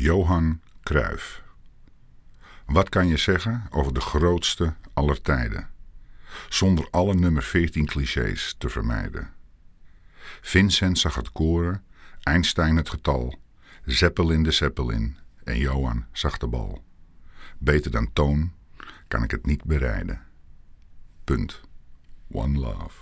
Johan Cruijff. Wat kan je zeggen over de grootste aller tijden, zonder alle nummer 14 clichés te vermijden? Vincent zag het koren, Einstein het getal, Zeppelin de Zeppelin en Johan zag de bal. Beter dan toon kan ik het niet bereiden. Punt. One love.